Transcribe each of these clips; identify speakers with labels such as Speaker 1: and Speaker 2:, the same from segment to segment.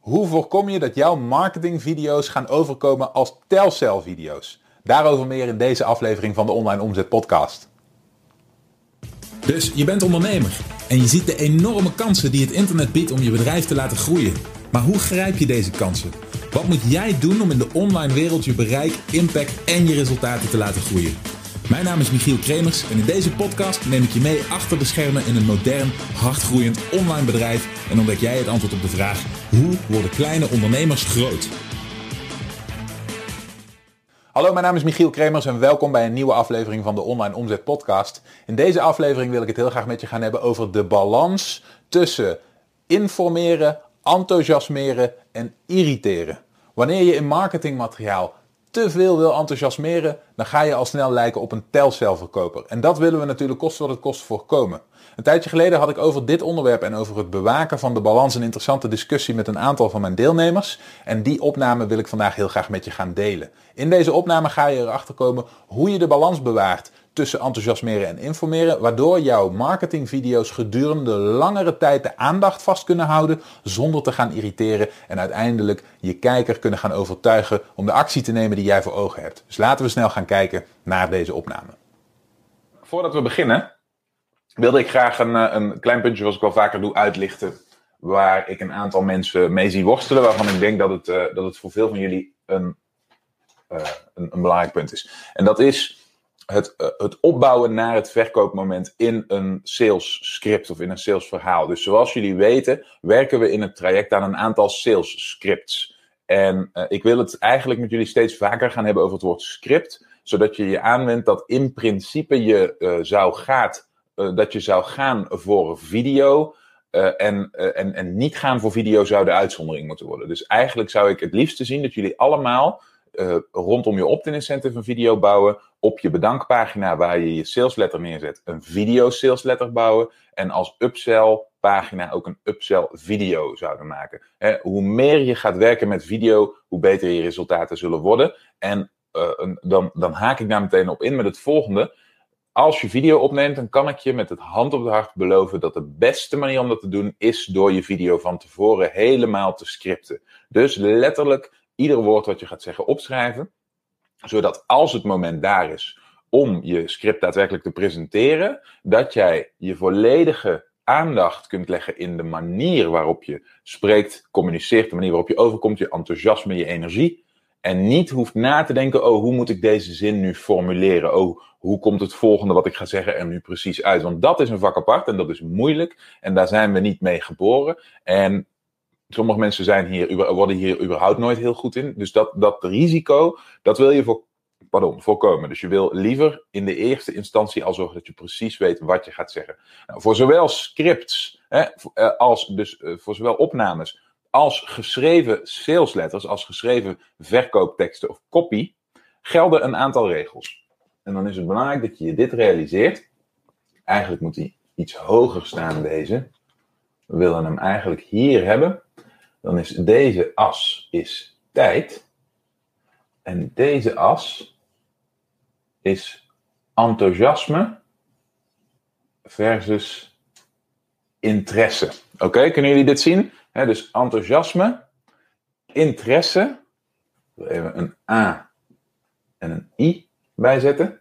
Speaker 1: Hoe voorkom je dat jouw marketingvideo's gaan overkomen als telcelvideo's? Daarover meer in deze aflevering van de Online Omzet Podcast.
Speaker 2: Dus je bent ondernemer en je ziet de enorme kansen die het internet biedt om je bedrijf te laten groeien. Maar hoe grijp je deze kansen? Wat moet jij doen om in de online wereld je bereik, impact en je resultaten te laten groeien? Mijn naam is Michiel Kremers en in deze podcast neem ik je mee achter de schermen in een modern, hardgroeiend online bedrijf en ontdek jij het antwoord op de vraag: hoe worden kleine ondernemers groot?
Speaker 1: Hallo, mijn naam is Michiel Kremers en welkom bij een nieuwe aflevering van de Online Omzet Podcast. In deze aflevering wil ik het heel graag met je gaan hebben over de balans tussen informeren, enthousiasmeren en irriteren. Wanneer je in marketingmateriaal te veel wil enthousiasmeren, dan ga je al snel lijken op een telcelverkoper. En dat willen we natuurlijk kosten wat het kost voorkomen. Een tijdje geleden had ik over dit onderwerp en over het bewaken van de balans een interessante discussie met een aantal van mijn deelnemers. En die opname wil ik vandaag heel graag met je gaan delen. In deze opname ga je erachter komen hoe je de balans bewaart tussen enthousiasmeren en informeren, waardoor jouw marketingvideo's gedurende langere tijd de aandacht vast kunnen houden zonder te gaan irriteren en uiteindelijk je kijker kunnen gaan overtuigen om de actie te nemen die jij voor ogen hebt. Dus laten we snel gaan kijken naar deze opname. Voordat we beginnen, wilde ik graag een, eh, een klein puntje, zoals ik wel vaker doe, uitlichten. Waar ik een aantal mensen mee zie worstelen. Waarvan ik denk dat het, uh, dat het voor veel van jullie een, uh, een, een, belangrijk punt is. En dat is het, uh, het opbouwen naar het verkoopmoment in een sales script of in een sales verhaal. Dus zoals jullie weten, werken we in het traject aan een aantal sales scripts. En ik wil het eigenlijk met jullie steeds vaker gaan hebben over het woord script. Zodat je je aanwendt dat in principe je zou gaat dat je zou gaan voor video. En, en, en niet gaan voor video zou de uitzondering moeten worden. Dus eigenlijk zou ik het liefste zien dat jullie allemaal rondom je opt-in incentive een video bouwen. Op je bedankpagina waar je je salesletter neerzet, een video salesletter bouwen. En als upsell pagina ook een upsell video zouden maken. Hoe meer je gaat werken met video, hoe beter je resultaten zullen worden. En dan, dan haak ik daar meteen op in met het volgende als je video opneemt, dan kan ik je met het hand op het hart beloven dat de beste manier om dat te doen is door je video van tevoren helemaal te scripten. Dus letterlijk ieder woord wat je gaat zeggen opschrijven, zodat als het moment daar is om je script daadwerkelijk te presenteren, dat jij je volledige aandacht kunt leggen in de manier waarop je spreekt, communiceert, de manier waarop je overkomt, je enthousiasme, je energie. En niet hoeft na te denken, oh, hoe moet ik deze zin nu formuleren? Oh, hoe komt het volgende wat ik ga zeggen er nu precies uit? Want dat is een vak apart en dat is moeilijk. En daar zijn we niet mee geboren. En sommige mensen zijn hier, worden hier überhaupt nooit heel goed in. Dus dat, dat risico, dat wil je voor, pardon, voorkomen. Dus je wil liever in de eerste instantie al zorgen dat je precies weet wat je gaat zeggen. Nou, voor zowel scripts hè, eh, als dus eh, voor zowel opnames als geschreven salesletters, als geschreven verkoopteksten of copy, gelden een aantal regels. En dan is het belangrijk dat je dit realiseert. Eigenlijk moet hij iets hoger staan, deze. We willen hem eigenlijk hier hebben. Dan is deze as is tijd. En deze as is enthousiasme versus interesse. Oké, kunnen jullie dit zien? dus enthousiasme, interesse. Even een A en een I bijzetten.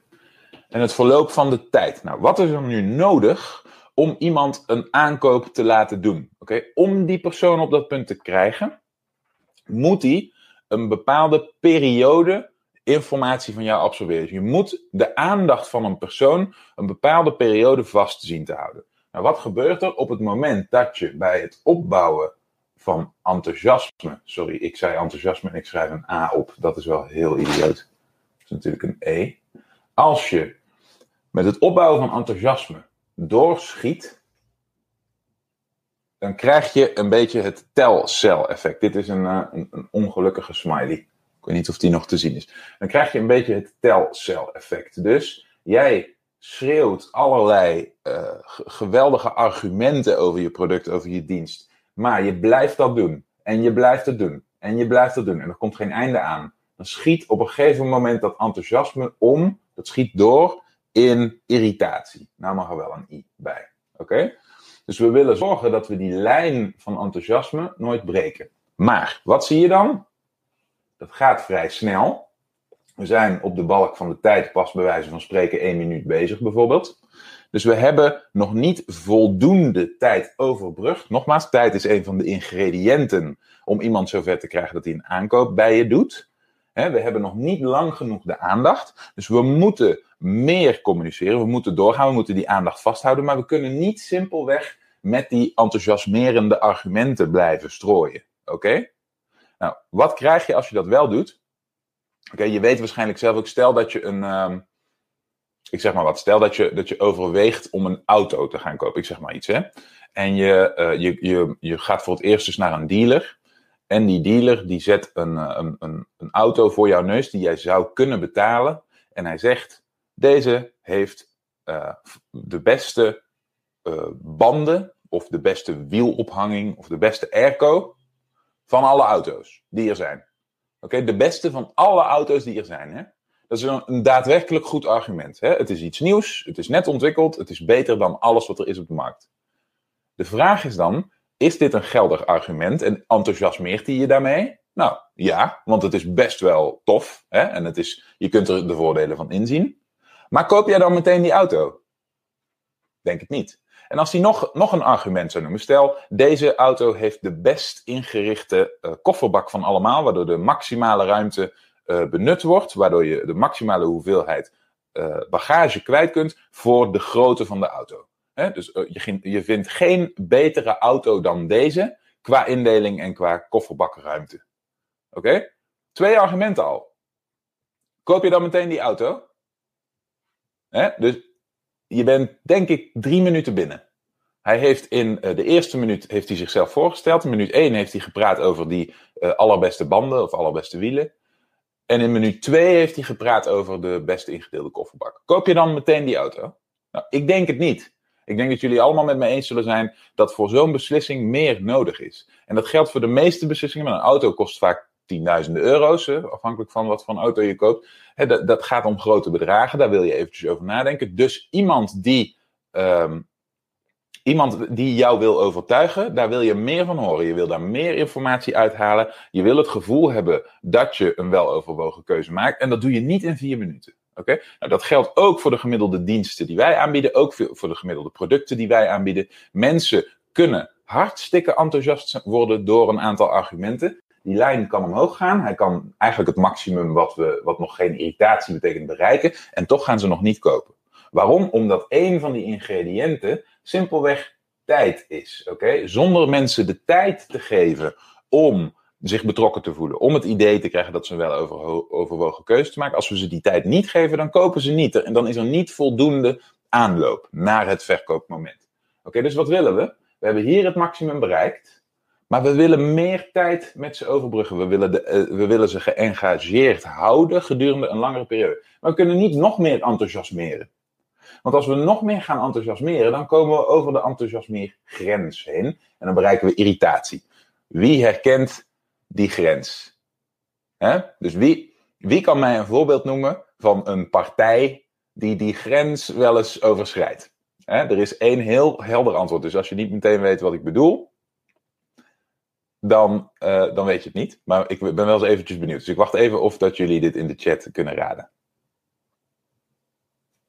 Speaker 1: En het verloop van de tijd. Nou, wat is er nu nodig om iemand een aankoop te laten doen? Om die persoon op dat punt te krijgen, moet hij een bepaalde periode informatie van jou absorberen. Je moet de aandacht van een persoon een bepaalde periode vast zien te houden. Nou, wat gebeurt er op het moment dat je bij het opbouwen van enthousiasme, sorry, ik zei enthousiasme en ik schrijf een A op, dat is wel heel idioot. Dat is natuurlijk een E. Als je met het opbouwen van enthousiasme doorschiet, dan krijg je een beetje het telcel-effect. Dit is een, uh, een, een, ongelukkige smiley. Ik weet niet of die nog te zien is. Dan krijg je een beetje het telcel-effect. Dus jij schreeuwt allerlei uh, geweldige argumenten over je product, over je dienst. Maar je blijft dat doen. En je blijft het doen. En je blijft het doen. En er komt geen einde aan. Dan schiet op een gegeven moment dat enthousiasme om. Dat schiet door in irritatie. Nou mag er wel een i bij. Oké? Dus we willen zorgen dat we die lijn van enthousiasme nooit breken. Maar wat zie je dan? Dat gaat vrij snel. We zijn op de balk van de tijd pas bij wijze van spreken één minuut bezig bijvoorbeeld. Dus we hebben nog niet voldoende tijd overbrugd. Nogmaals, tijd is een van de ingrediënten om iemand zover te krijgen dat hij een aankoop bij je doet. we hebben nog niet lang genoeg de aandacht. Dus we moeten meer communiceren. We moeten doorgaan. We moeten die aandacht vasthouden. Maar we kunnen niet simpelweg met die enthousiasmerende argumenten blijven strooien. Oké? Nou, wat krijg je als je dat wel doet? Oké, je weet waarschijnlijk zelf ook, stel dat je een, ehm, ik zeg maar wat, stel dat je, dat je overweegt om een auto te gaan kopen, ik zeg maar iets hè. En je, uh, je, je, je gaat voor het eerst dus naar een dealer. En die dealer die zet een, eh, een, een, een auto voor jouw neus die jij zou kunnen betalen. En hij zegt, deze heeft uh, de beste uh, banden of de beste wielophanging of de beste airco van alle auto's die er zijn. Oké, de beste van alle auto's die er zijn. Hè? Dat is een, een daadwerkelijk goed argument. Hè? Het is iets nieuws, het is net ontwikkeld, het is beter dan alles wat er is op de markt. De vraag is dan, is dit een geldig argument en enthousiasmeert hij je daarmee? Nou ja, want het is best wel tof hè? en het is, je kunt er de voordelen van inzien. Maar koop jij dan meteen die auto? Denk het niet. En als hij nog, nog een argument zou noemen, stel deze auto heeft de best ingerichte uh, kofferbak van allemaal, waardoor de maximale ruimte uh, benut wordt, waardoor je de maximale hoeveelheid uh, bagage kwijt kunt voor de grootte van de auto. Dus je, je vindt geen betere auto dan deze qua indeling en qua kofferbakruimte. Oké? Twee argumenten al. Koop je dan meteen die auto? Dus je bent denk ik drie minuten binnen. Hij heeft in uh, de eerste minuut heeft hij zichzelf voorgesteld. In minuut 1 heeft hij gepraat over die uh, allerbeste banden of allerbeste wielen. En in minuut 2 heeft hij gepraat over de beste ingedeelde kofferbak. Koop je dan meteen die auto? Nou, ik denk het niet. Ik denk dat jullie allemaal met me eens zullen zijn dat voor zo'n beslissing meer nodig is. En dat geldt voor de meeste beslissingen. Maar een auto kost vaak tienduizenden euro's, afhankelijk van wat voor auto je koopt. Hè, dat, dat, gaat om grote bedragen, daar wil je eventjes over nadenken. Dus iemand die, um, iemand die jou wil overtuigen, daar wil je meer van horen. Je wil daar meer informatie uithalen. Je wil het gevoel hebben dat je een weloverwogen keuze maakt. En dat doe je niet in vier minuten. Oké? Nou, dat geldt ook voor de gemiddelde diensten die wij aanbieden, ook voor de gemiddelde producten die wij aanbieden. Mensen kunnen hartstikke enthousiast worden door een aantal argumenten. Die lijn kan omhoog gaan. Hij kan eigenlijk het maximum wat, we, wat nog geen irritatie betekent bereiken. En toch gaan ze nog niet kopen. Waarom? Omdat een van die ingrediënten simpelweg tijd is. Oké? Zonder mensen de tijd te geven om zich betrokken te voelen. Om het idee te krijgen dat ze wel over, overwogen keuze te maken. Als we ze die tijd niet geven, dan kopen ze niet. En dan is er niet voldoende aanloop naar het verkoopmoment. Oké, dus wat willen we? We hebben hier het maximum bereikt. Maar we willen meer tijd met ze overbruggen. We willen, de, uh, we willen ze geëngageerd houden gedurende een langere periode. Maar we kunnen niet nog meer enthousiasmeren. Want als we nog meer gaan enthousiasmeren, dan komen we over de enthousiasmeergrens heen. En dan bereiken we irritatie. Wie herkent die grens? Dus wie, wie kan mij een voorbeeld noemen van een partij die die grens wel eens overschrijdt? Er is één heel helder antwoord. Dus als je niet meteen weet wat ik bedoel, dan, uh, dan weet je het niet. Maar ik ben wel eens eventjes benieuwd. Dus ik wacht even of dat jullie dit in de chat kunnen raden.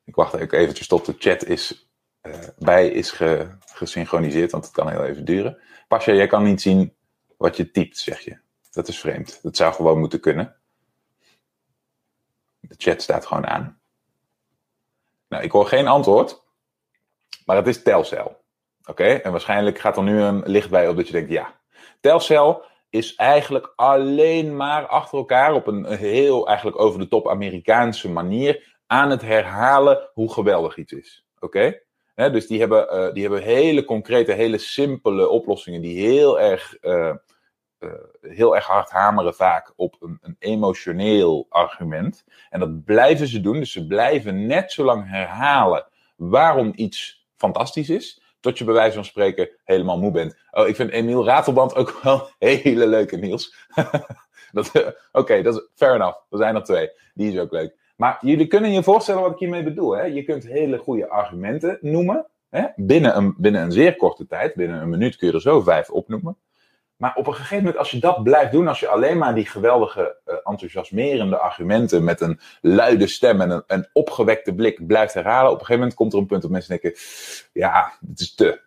Speaker 1: Ik wacht ook eventjes tot de chat is, uh, bij is ge, gesynchroniseerd, want het kan heel even duren. Pasja, jij kan niet zien wat je typt, zeg je. Dat is vreemd. Dat zou gewoon moeten kunnen. De chat staat gewoon aan. Nou, ik hoor geen antwoord, maar het is Telcel. Oké, en waarschijnlijk gaat er nu een licht bij op dat je denkt, ja, Telcel is eigenlijk alleen maar achter elkaar op een heel eigenlijk over de top Amerikaanse manier aan het herhalen hoe geweldig iets is. Oké? dus die hebben, uh, die hebben hele concrete, hele simpele oplossingen die heel erg, uh, uh, heel erg hard hameren vaak op een, een, emotioneel argument. En dat blijven ze doen. Dus ze blijven net zo lang herhalen waarom iets fantastisch is. Tot je bij wijze van spreken helemaal moe bent. Oh, ik vind Emiel Ratelband ook wel hele leuke, Niels. Oké, okay, dat is fair enough. Er zijn er twee. Die is ook leuk. Maar jullie kunnen je voorstellen wat ik hiermee bedoel. Hè? Je kunt hele goede argumenten noemen. Hè? Binnen, een, binnen een zeer korte tijd. Binnen een minuut kun je er zo vijf opnoemen. Maar op een gegeven moment, als je dat blijft doen, als je alleen maar die geweldige, uh, enthousiasmerende argumenten met een luide stem en een, een, opgewekte blik blijft herhalen, op een gegeven moment komt er een punt dat mensen denken: ja, dit is te.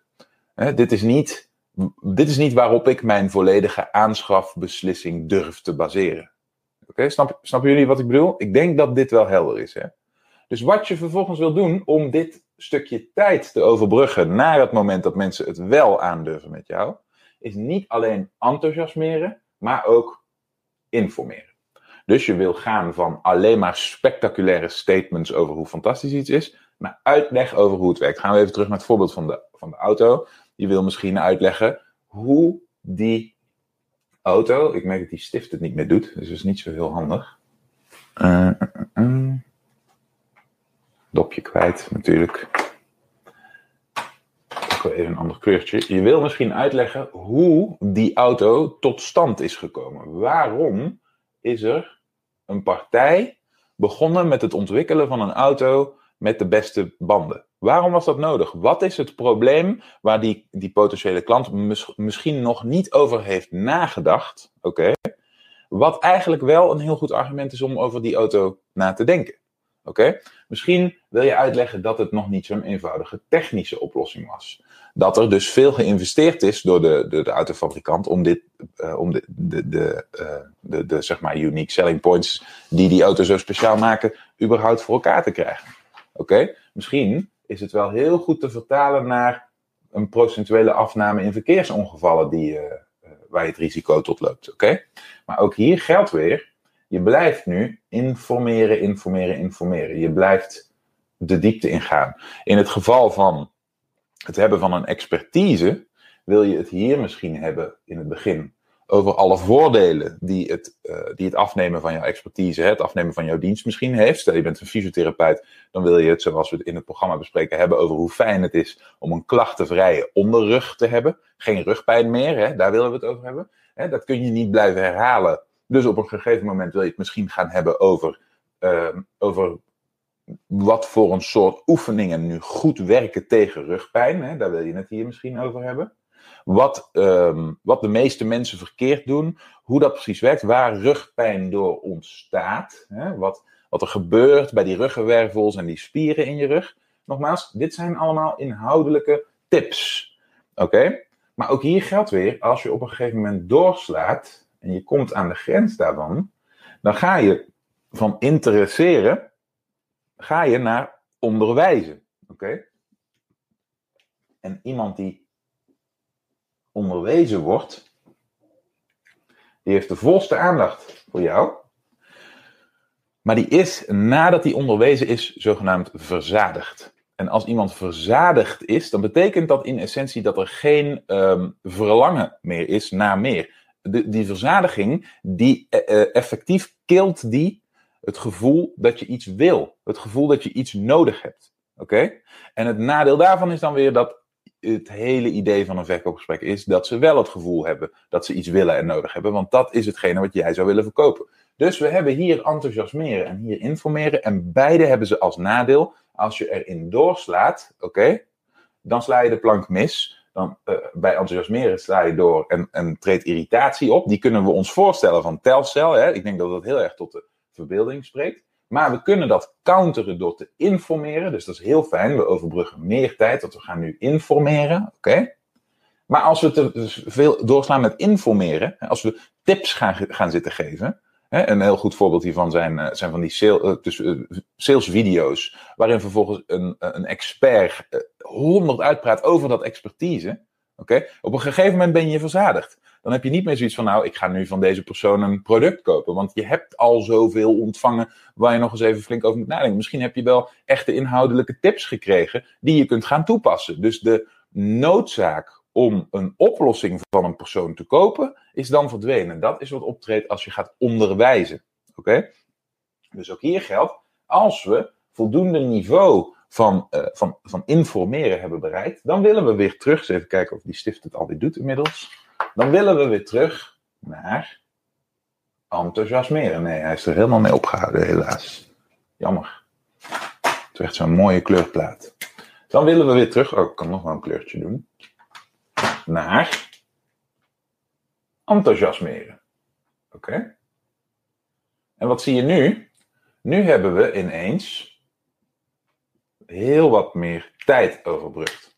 Speaker 1: Hè, dit, is niet, dit is niet waarop ik mijn volledige aanschafbeslissing durf te baseren. Oké, snap, snappen jullie wat ik bedoel? Ik denk dat dit wel helder is. Hè? Dus wat je vervolgens wil doen om dit stukje tijd te overbruggen naar het moment dat mensen het wel aandurven met jou, is niet alleen enthousiasmeren, maar ook informeren. Dus je wil gaan van alleen maar spectaculaire statements over hoe fantastisch iets is, naar uitleg over hoe het werkt. Gaan we even terug naar het voorbeeld van de, van de auto. Je wil misschien uitleggen hoe die auto, ik merk dat die stift het niet meer doet, dus dat is niet zo heel handig. Uh, uh, dopje kwijt natuurlijk even een ander kleurtje. Je wil misschien uitleggen hoe die auto tot stand is gekomen. Waarom is er een partij begonnen met het ontwikkelen van een auto met de beste banden? Waarom was dat nodig? Wat is het probleem waar die, die potentiële klant misschien nog niet over heeft nagedacht? Oké. Wat eigenlijk wel een heel goed argument is om over die auto na te denken. Oké? Misschien wil je uitleggen dat het nog niet zo'n eenvoudige technische oplossing was. Dat er dus veel geïnvesteerd is door de, de, de autofabrikant om, dit, uh, om de, de, de, uh, de, de, zeg maar unique selling points die die auto zo speciaal maken, überhaupt voor elkaar te krijgen. Oké? Misschien is het wel heel goed te vertalen naar een procentuele afname in verkeersongevallen die, uh, waar je het risico tot loopt. Oké? Maar ook hier geldt weer je blijft nu informeren, informeren, informeren. Je blijft de diepte ingaan. In het geval van het hebben van een expertise, wil je het hier misschien hebben in het begin over alle voordelen die het, uh, die het afnemen van jouw expertise, het afnemen van jouw dienst misschien heeft. Stel je bent een fysiotherapeut, dan wil je het, zoals we het in het programma bespreken, hebben over hoe fijn het is om een klachtenvrije onderrug te hebben. Geen rugpijn meer, hè? daar willen we het over hebben. Hè? Dat kun je niet blijven herhalen dus op een gegeven moment wil je het misschien gaan hebben over, uh, over wat voor een soort oefeningen nu goed werken tegen rugpijn. Hè? Daar wil je het hier misschien over hebben. Wat, um, wat de meeste mensen verkeerd doen, hoe dat precies werkt, waar rugpijn door ontstaat, hè? Wat, wat er gebeurt bij die ruggenwervels en die spieren in je rug. Nogmaals, dit zijn allemaal inhoudelijke tips. Oké? Maar ook hier geldt weer, als je op een gegeven moment doorslaat en je komt aan de grens daarvan, dan ga je van interesseren, ga je naar onderwijzen. Oké? En iemand die onderwezen wordt, die heeft de volste aandacht voor jou. Maar die is, nadat hij onderwezen is, zogenaamd verzadigd. En als iemand verzadigd is, dan betekent dat in essentie dat er geen um, verlangen meer is naar meer de, die verzadiging, die uh, effectief kilt die het gevoel dat je iets wil. Het gevoel dat je iets nodig hebt. Oké? En het nadeel daarvan is dan weer dat het hele idee van een verkoopgesprek is dat ze wel het gevoel hebben dat ze iets willen en nodig hebben. Want dat is hetgene wat jij zou willen verkopen. Dus we hebben hier enthousiasmeren en hier informeren. En beide hebben ze als nadeel. Als je erin doorslaat, oké, dan sla je de plank mis dan uh, bij enthousiasmeren sla je door en, en treedt irritatie op. Die kunnen we ons voorstellen van telcel. Hè? Ik denk dat dat heel erg tot de verbeelding spreekt. Maar we kunnen dat counteren door te informeren. Dus dat is heel fijn. We overbruggen meer tijd, want we gaan nu informeren. Oké? Maar als we te veel doorslaan met informeren, als we tips gaan, gaan zitten geven. Een heel goed voorbeeld hiervan zijn, eh, zijn van die sale, dus, uh, salesvideo's, waarin vervolgens een, een expert honderd uitpraat over dat expertise, oké, op een gegeven moment ben je verzadigd. Dan heb je niet meer zoiets van, nou, ik ga nu van deze persoon een product kopen. Want je hebt al zoveel ontvangen waar je nog eens even flink over moet nadenken. Misschien heb je wel echte inhoudelijke tips gekregen die je kunt gaan toepassen. Dus de noodzaak om een oplossing van een persoon te kopen is dan verdwenen. Dat is wat optreedt als je gaat onderwijzen. Oké? Dus ook hier geldt, als we voldoende niveau van, uh, van, van informeren hebben bereikt, dan willen we weer terug, eens even kijken of die stift het alweer doet inmiddels, dan willen we weer terug naar enthousiasmeren. Nee, hij is er helemaal mee opgehouden, helaas. Jammer. Het echt zo'n mooie kleurplaat. Dan willen we weer terug, oh, ik kan nog wel een kleurtje doen, naar enthousiasmeren. Oké? En wat zie je nu? Nu hebben we ineens heel wat meer tijd overbrugd.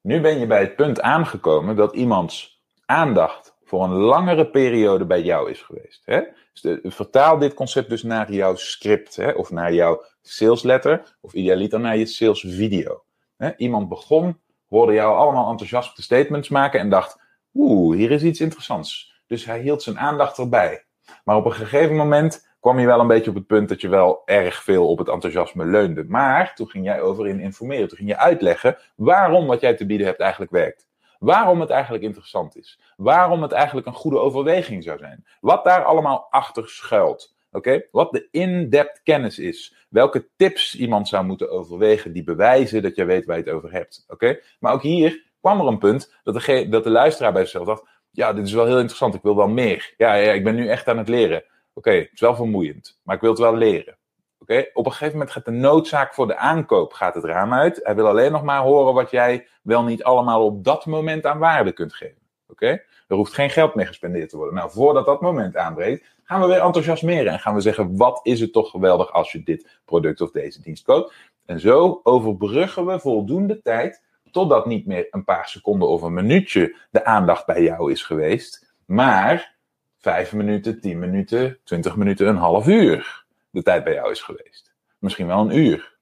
Speaker 1: Nu ben je bij het punt aangekomen dat iemands aandacht voor een langere periode bij jou is geweest. Hè? Dus vertaal dit concept dus naar jouw script, hè? of naar jouw salesletter, of idealiter naar je salesvideo. Hè? Iemand begon, hoorde jou allemaal enthousiaste statements maken en dacht, oeh, hier is iets interessants. Dus hij hield zijn aandacht erbij. Maar op een gegeven moment kwam je wel een beetje op het punt dat je wel erg veel op het enthousiasme leunde. Maar toen ging jij over in informeren. Toen ging je uitleggen waarom wat jij te bieden hebt eigenlijk werkt. Waarom het eigenlijk interessant is. Waarom het eigenlijk een goede overweging zou zijn. Wat daar allemaal achter schuilt. Oké? Wat de in-depth kennis is. Welke tips iemand zou moeten overwegen die bewijzen dat je weet waar je het over hebt. Oké? Maar ook hier kwam er een punt dat de, dat de luisteraar bij zichzelf dacht: ja, dit is wel heel interessant, ik wil wel meer. Ja, ja ik ben nu echt aan het leren. Oké, het is wel vermoeiend, maar ik wil het wel leren. Oké, op een gegeven moment gaat de noodzaak voor de aankoop gaat het raam uit. Hij wil alleen nog maar horen wat jij wel niet allemaal op dat moment aan waarde kunt geven. Oké, er hoeft geen geld meer gespendeerd te worden. Nou, voordat dat moment aanbreekt, gaan we weer enthousiasmeren en gaan we zeggen: wat is het toch geweldig als je dit product of deze dienst koopt? En zo overbruggen we voldoende tijd totdat niet meer een paar seconden of een minuutje de aandacht bij jou is geweest, maar vijf minuten, tien minuten, twintig minuten, een half uur de tijd bij jou is geweest. Misschien wel een uur.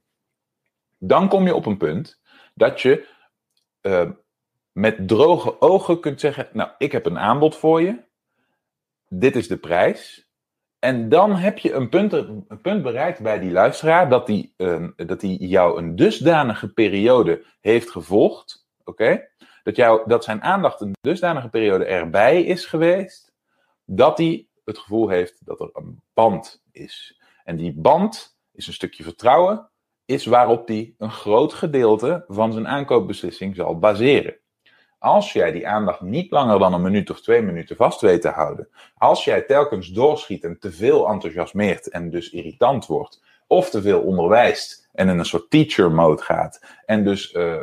Speaker 1: Dan kom je op een punt dat je uh, met droge ogen kunt zeggen: Nou, ik heb een aanbod voor je. Dit is de prijs. En dan heb je een punt, punt bereikt bij die luisteraar dat die, uh, dat die jou een dusdanige periode heeft gevolgd. Oké? Dat, dat zijn aandacht een dusdanige periode erbij is geweest. Dat hij het gevoel heeft dat er een band is. En die band is een stukje vertrouwen, is waarop hij een groot gedeelte van zijn aankoopbeslissing zal baseren. Als jij die aandacht niet langer dan een minuut of twee minuten vast weet te houden, als jij telkens doorschiet en te veel enthousiasmeert en dus irritant wordt, of te veel onderwijst en in een soort teacher mode gaat, en dus, uh,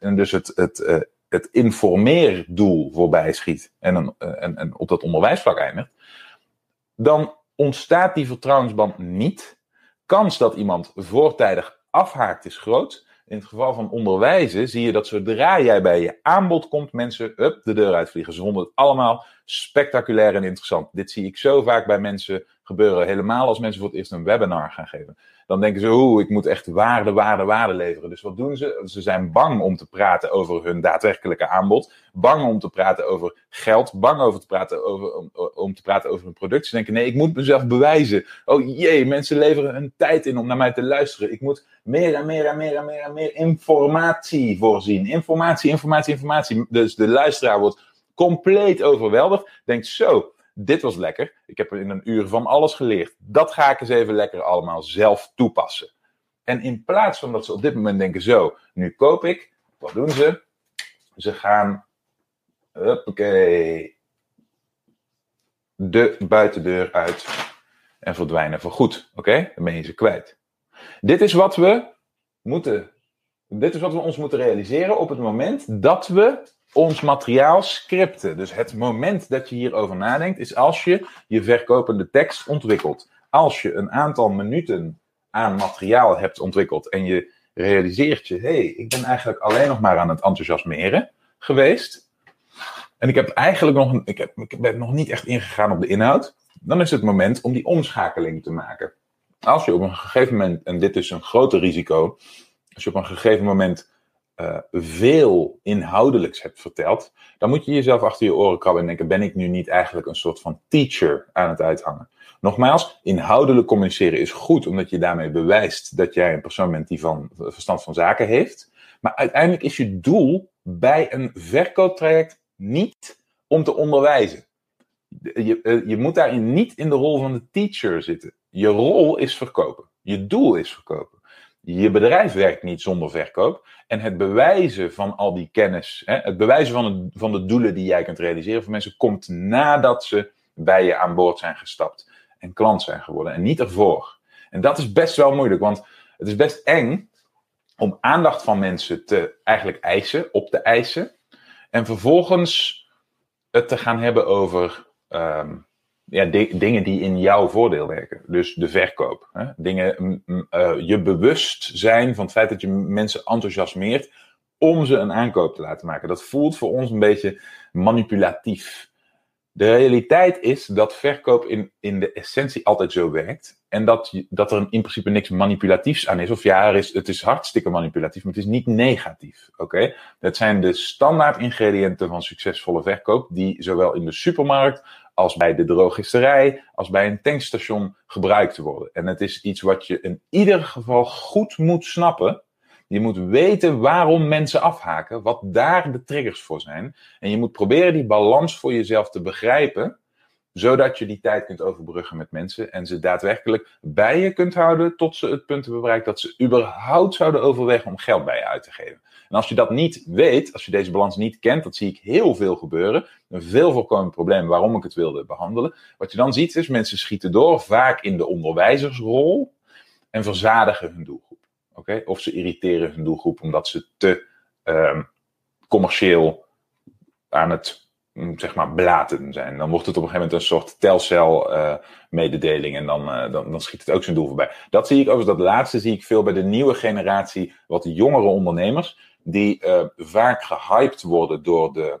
Speaker 1: en, dus het, het, uh, het informeerdoel voorbij schiet en, uh, en, en op dat onderwijsvlak eindigt, dan ontstaat die vertrouwensband niet. Kans dat iemand voortijdig afhaakt is groot. In het geval van onderwijzen zie je dat zodra jij bij je aanbod komt, mensen up de deur uitvliegen. Ze vonden het allemaal spectaculair en interessant. Dit zie ik zo vaak bij mensen gebeuren. Helemaal als mensen voor het eerst een webinar gaan geven. Dan denken ze, oeh, ik moet echt waarde, waarde, waarde leveren. Dus wat doen ze? Ze zijn bang om te praten over hun daadwerkelijke aanbod. Bang om te praten over geld. Bang over te praten over, om, om te praten over hun product. Ze denken, nee, ik moet mezelf bewijzen. Oh jee, mensen leveren hun tijd in om naar mij te luisteren. Ik moet meer en meer en meer en meer en meer informatie voorzien. Informatie, informatie, informatie. Dus de luisteraar wordt compleet overweldigd. Denkt zo, dit was lekker. Ik heb in een uur van alles geleerd. Dat ga ik eens even lekker allemaal zelf toepassen. En in plaats van dat ze op dit moment denken: zo, nu koop ik, wat doen ze? Ze gaan, de buitendeur uit en verdwijnen voorgoed. Oké, dan ben je ze kwijt. Dit is wat we moeten. Dit is wat we ons moeten realiseren op het moment dat we ons materiaal scripten. Dus het moment dat je hierover nadenkt, is als je je verkopende tekst ontwikkelt. Als je een aantal minuten aan materiaal hebt ontwikkeld en je realiseert je, hé, hey, ik ben eigenlijk alleen nog maar aan het enthousiasmeren geweest. En ik heb eigenlijk nog, ik, heb, ik ben nog niet echt ingegaan op de inhoud. Dan is het moment om die omschakeling te maken. Als je op een gegeven moment, en dit is een groter risico, als je op een gegeven moment uh, veel inhoudelijks hebt verteld, dan moet je jezelf achter je oren krabben en denken: ben ik nu niet eigenlijk een soort van teacher aan het uithangen? Nogmaals, inhoudelijk communiceren is goed, omdat je daarmee bewijst dat jij een persoon bent die van verstand van zaken heeft. Maar uiteindelijk is je doel bij een verkooptraject niet om te onderwijzen. Je, eh, je moet daarin niet in de rol van de teacher zitten. Je rol is verkopen. Je doel is verkopen. Je bedrijf werkt niet zonder verkoop. En het bewijzen van al die kennis, hè, het bewijzen van, het, van de doelen die jij kunt realiseren voor mensen, komt nadat ze bij je aan boord zijn gestapt en klant zijn geworden. En niet ervoor. En dat is best wel moeilijk, want het is best eng om aandacht van mensen te eigenlijk eisen, op te eisen. En vervolgens het te gaan hebben over ehm, ja, dingen die in jouw voordeel werken. Dus de verkoop. Hè? Dingen, uh, je bewust zijn van het feit dat je mensen enthousiasmeert om ze een aankoop te laten maken. Dat voelt voor ons een beetje manipulatief. De realiteit is dat verkoop in, in de essentie altijd zo werkt. En dat, dat er in principe niks manipulatiefs aan is. Of ja, er is, het is hartstikke manipulatief, maar het is niet negatief. Oké? Dat zijn de standaard ingrediënten van succesvolle verkoop, die zowel in de supermarkt als bij de drogisterij, als bij een tankstation gebruikt worden. En het is iets wat je in ieder geval goed moet snappen. Je moet weten waarom mensen afhaken, wat daar de triggers voor zijn. En je moet proberen die balans voor jezelf te begrijpen, zodat je die tijd kunt overbruggen met mensen en ze daadwerkelijk bij je kunt houden tot ze het punt hebben bereikt dat ze überhaupt zouden overwegen om geld bij je uit te geven. En als je dat niet weet, als je deze balans niet kent, dat zie ik heel veel gebeuren. Een veel voorkomend probleem waarom ik het wilde behandelen. Wat je dan ziet is mensen schieten door, vaak in de onderwijzersrol, en verzadigen hun doelgroep. Oké? Of ze irriteren hun doelgroep omdat ze te um, commercieel aan het zeg maar blaten zijn. Dan wordt het op een gegeven moment een soort telcel uh, mededeling en dan, uh, dan, dan schiet het ook zijn doel voorbij. Dat zie ik overigens, dat laatste zie ik veel bij de nieuwe generatie, wat jongere ondernemers die uh, vaak gehyped worden door de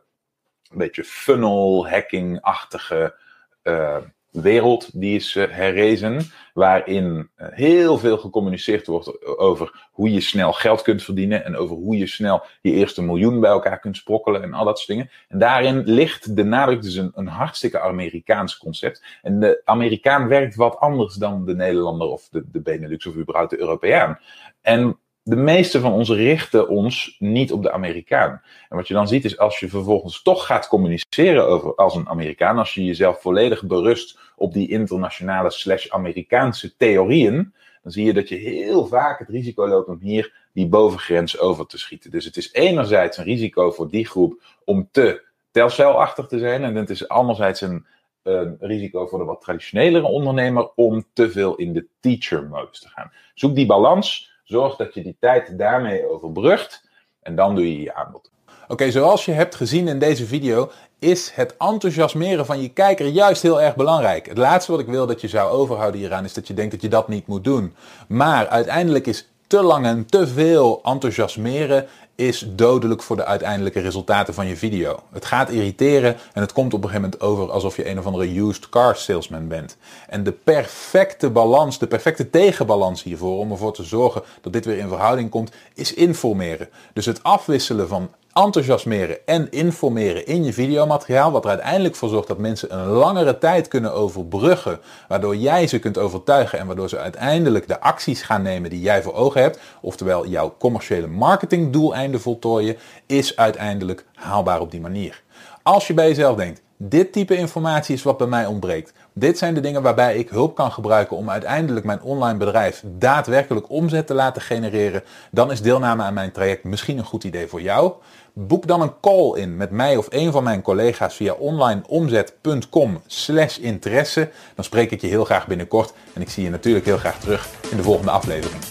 Speaker 1: een beetje funnel hacking-achtige uh, wereld die is uh, herrezen, waarin heel veel gecommuniceerd wordt over hoe je snel geld kunt verdienen en over hoe je snel je eerste miljoen bij elkaar kunt sprokkelen en al dat soort dingen. En daarin ligt de nadruk dus een, een hartstikke Amerikaans concept. En de Amerikaan werkt wat anders dan de Nederlander of de, de Benelux of überhaupt de Europeaan. En de meeste van ons richten ons niet op de Amerikaan. En wat je dan ziet is als je vervolgens toch gaat communiceren over, als een Amerikaan, als je jezelf volledig berust op die internationale slash Amerikaanse theorieën, dan zie je dat je heel vaak het risico loopt om hier die bovengrens over te schieten. Dus het is enerzijds een risico voor die groep om te telcelachtig te zijn en het is anderzijds een, een risico voor de wat traditionelere ondernemer om te veel in de teacher mode te gaan. Zoek die balans. Zorg dat je die tijd daarmee overbrugt en dan doe je je aanbod.
Speaker 2: Oké, zoals je hebt gezien in deze video is het enthousiasmeren van je kijker juist heel erg belangrijk. Het laatste wat ik wil dat je zou overhouden hieraan is dat je denkt dat je dat niet moet doen. Maar uiteindelijk is te lang en te veel enthousiasmeren is dodelijk voor de uiteindelijke resultaten van je video. Het gaat irriteren en het komt op een gegeven moment over alsof je een of andere used car salesman bent. En de perfecte balans, de perfecte tegenbalans hiervoor, om ervoor te zorgen dat dit weer in verhouding komt, is informeren. Dus het afwisselen van enthousiasmeren en informeren in je videomateriaal. Wat er uiteindelijk voor zorgt dat mensen een langere tijd kunnen overbruggen. Waardoor jij ze kunt overtuigen en waardoor ze uiteindelijk de acties gaan nemen die jij voor ogen hebt. Oftewel jouw commerciële marketingdoeleinden voltooien. Is uiteindelijk haalbaar op die manier. Als je bij jezelf denkt, dit type informatie is wat bij mij ontbreekt. Dit zijn de dingen waarbij ik hulp kan gebruiken om uiteindelijk mijn online bedrijf daadwerkelijk omzet te laten genereren. Dan is deelname aan mijn traject misschien een goed idee voor jou. Boek dan een call in met mij of een van mijn collega's via onlineomzet.com slash interesse. Dan spreek ik je heel graag binnenkort en ik zie je natuurlijk heel graag terug in de volgende aflevering.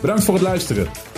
Speaker 2: Bedankt voor het luisteren.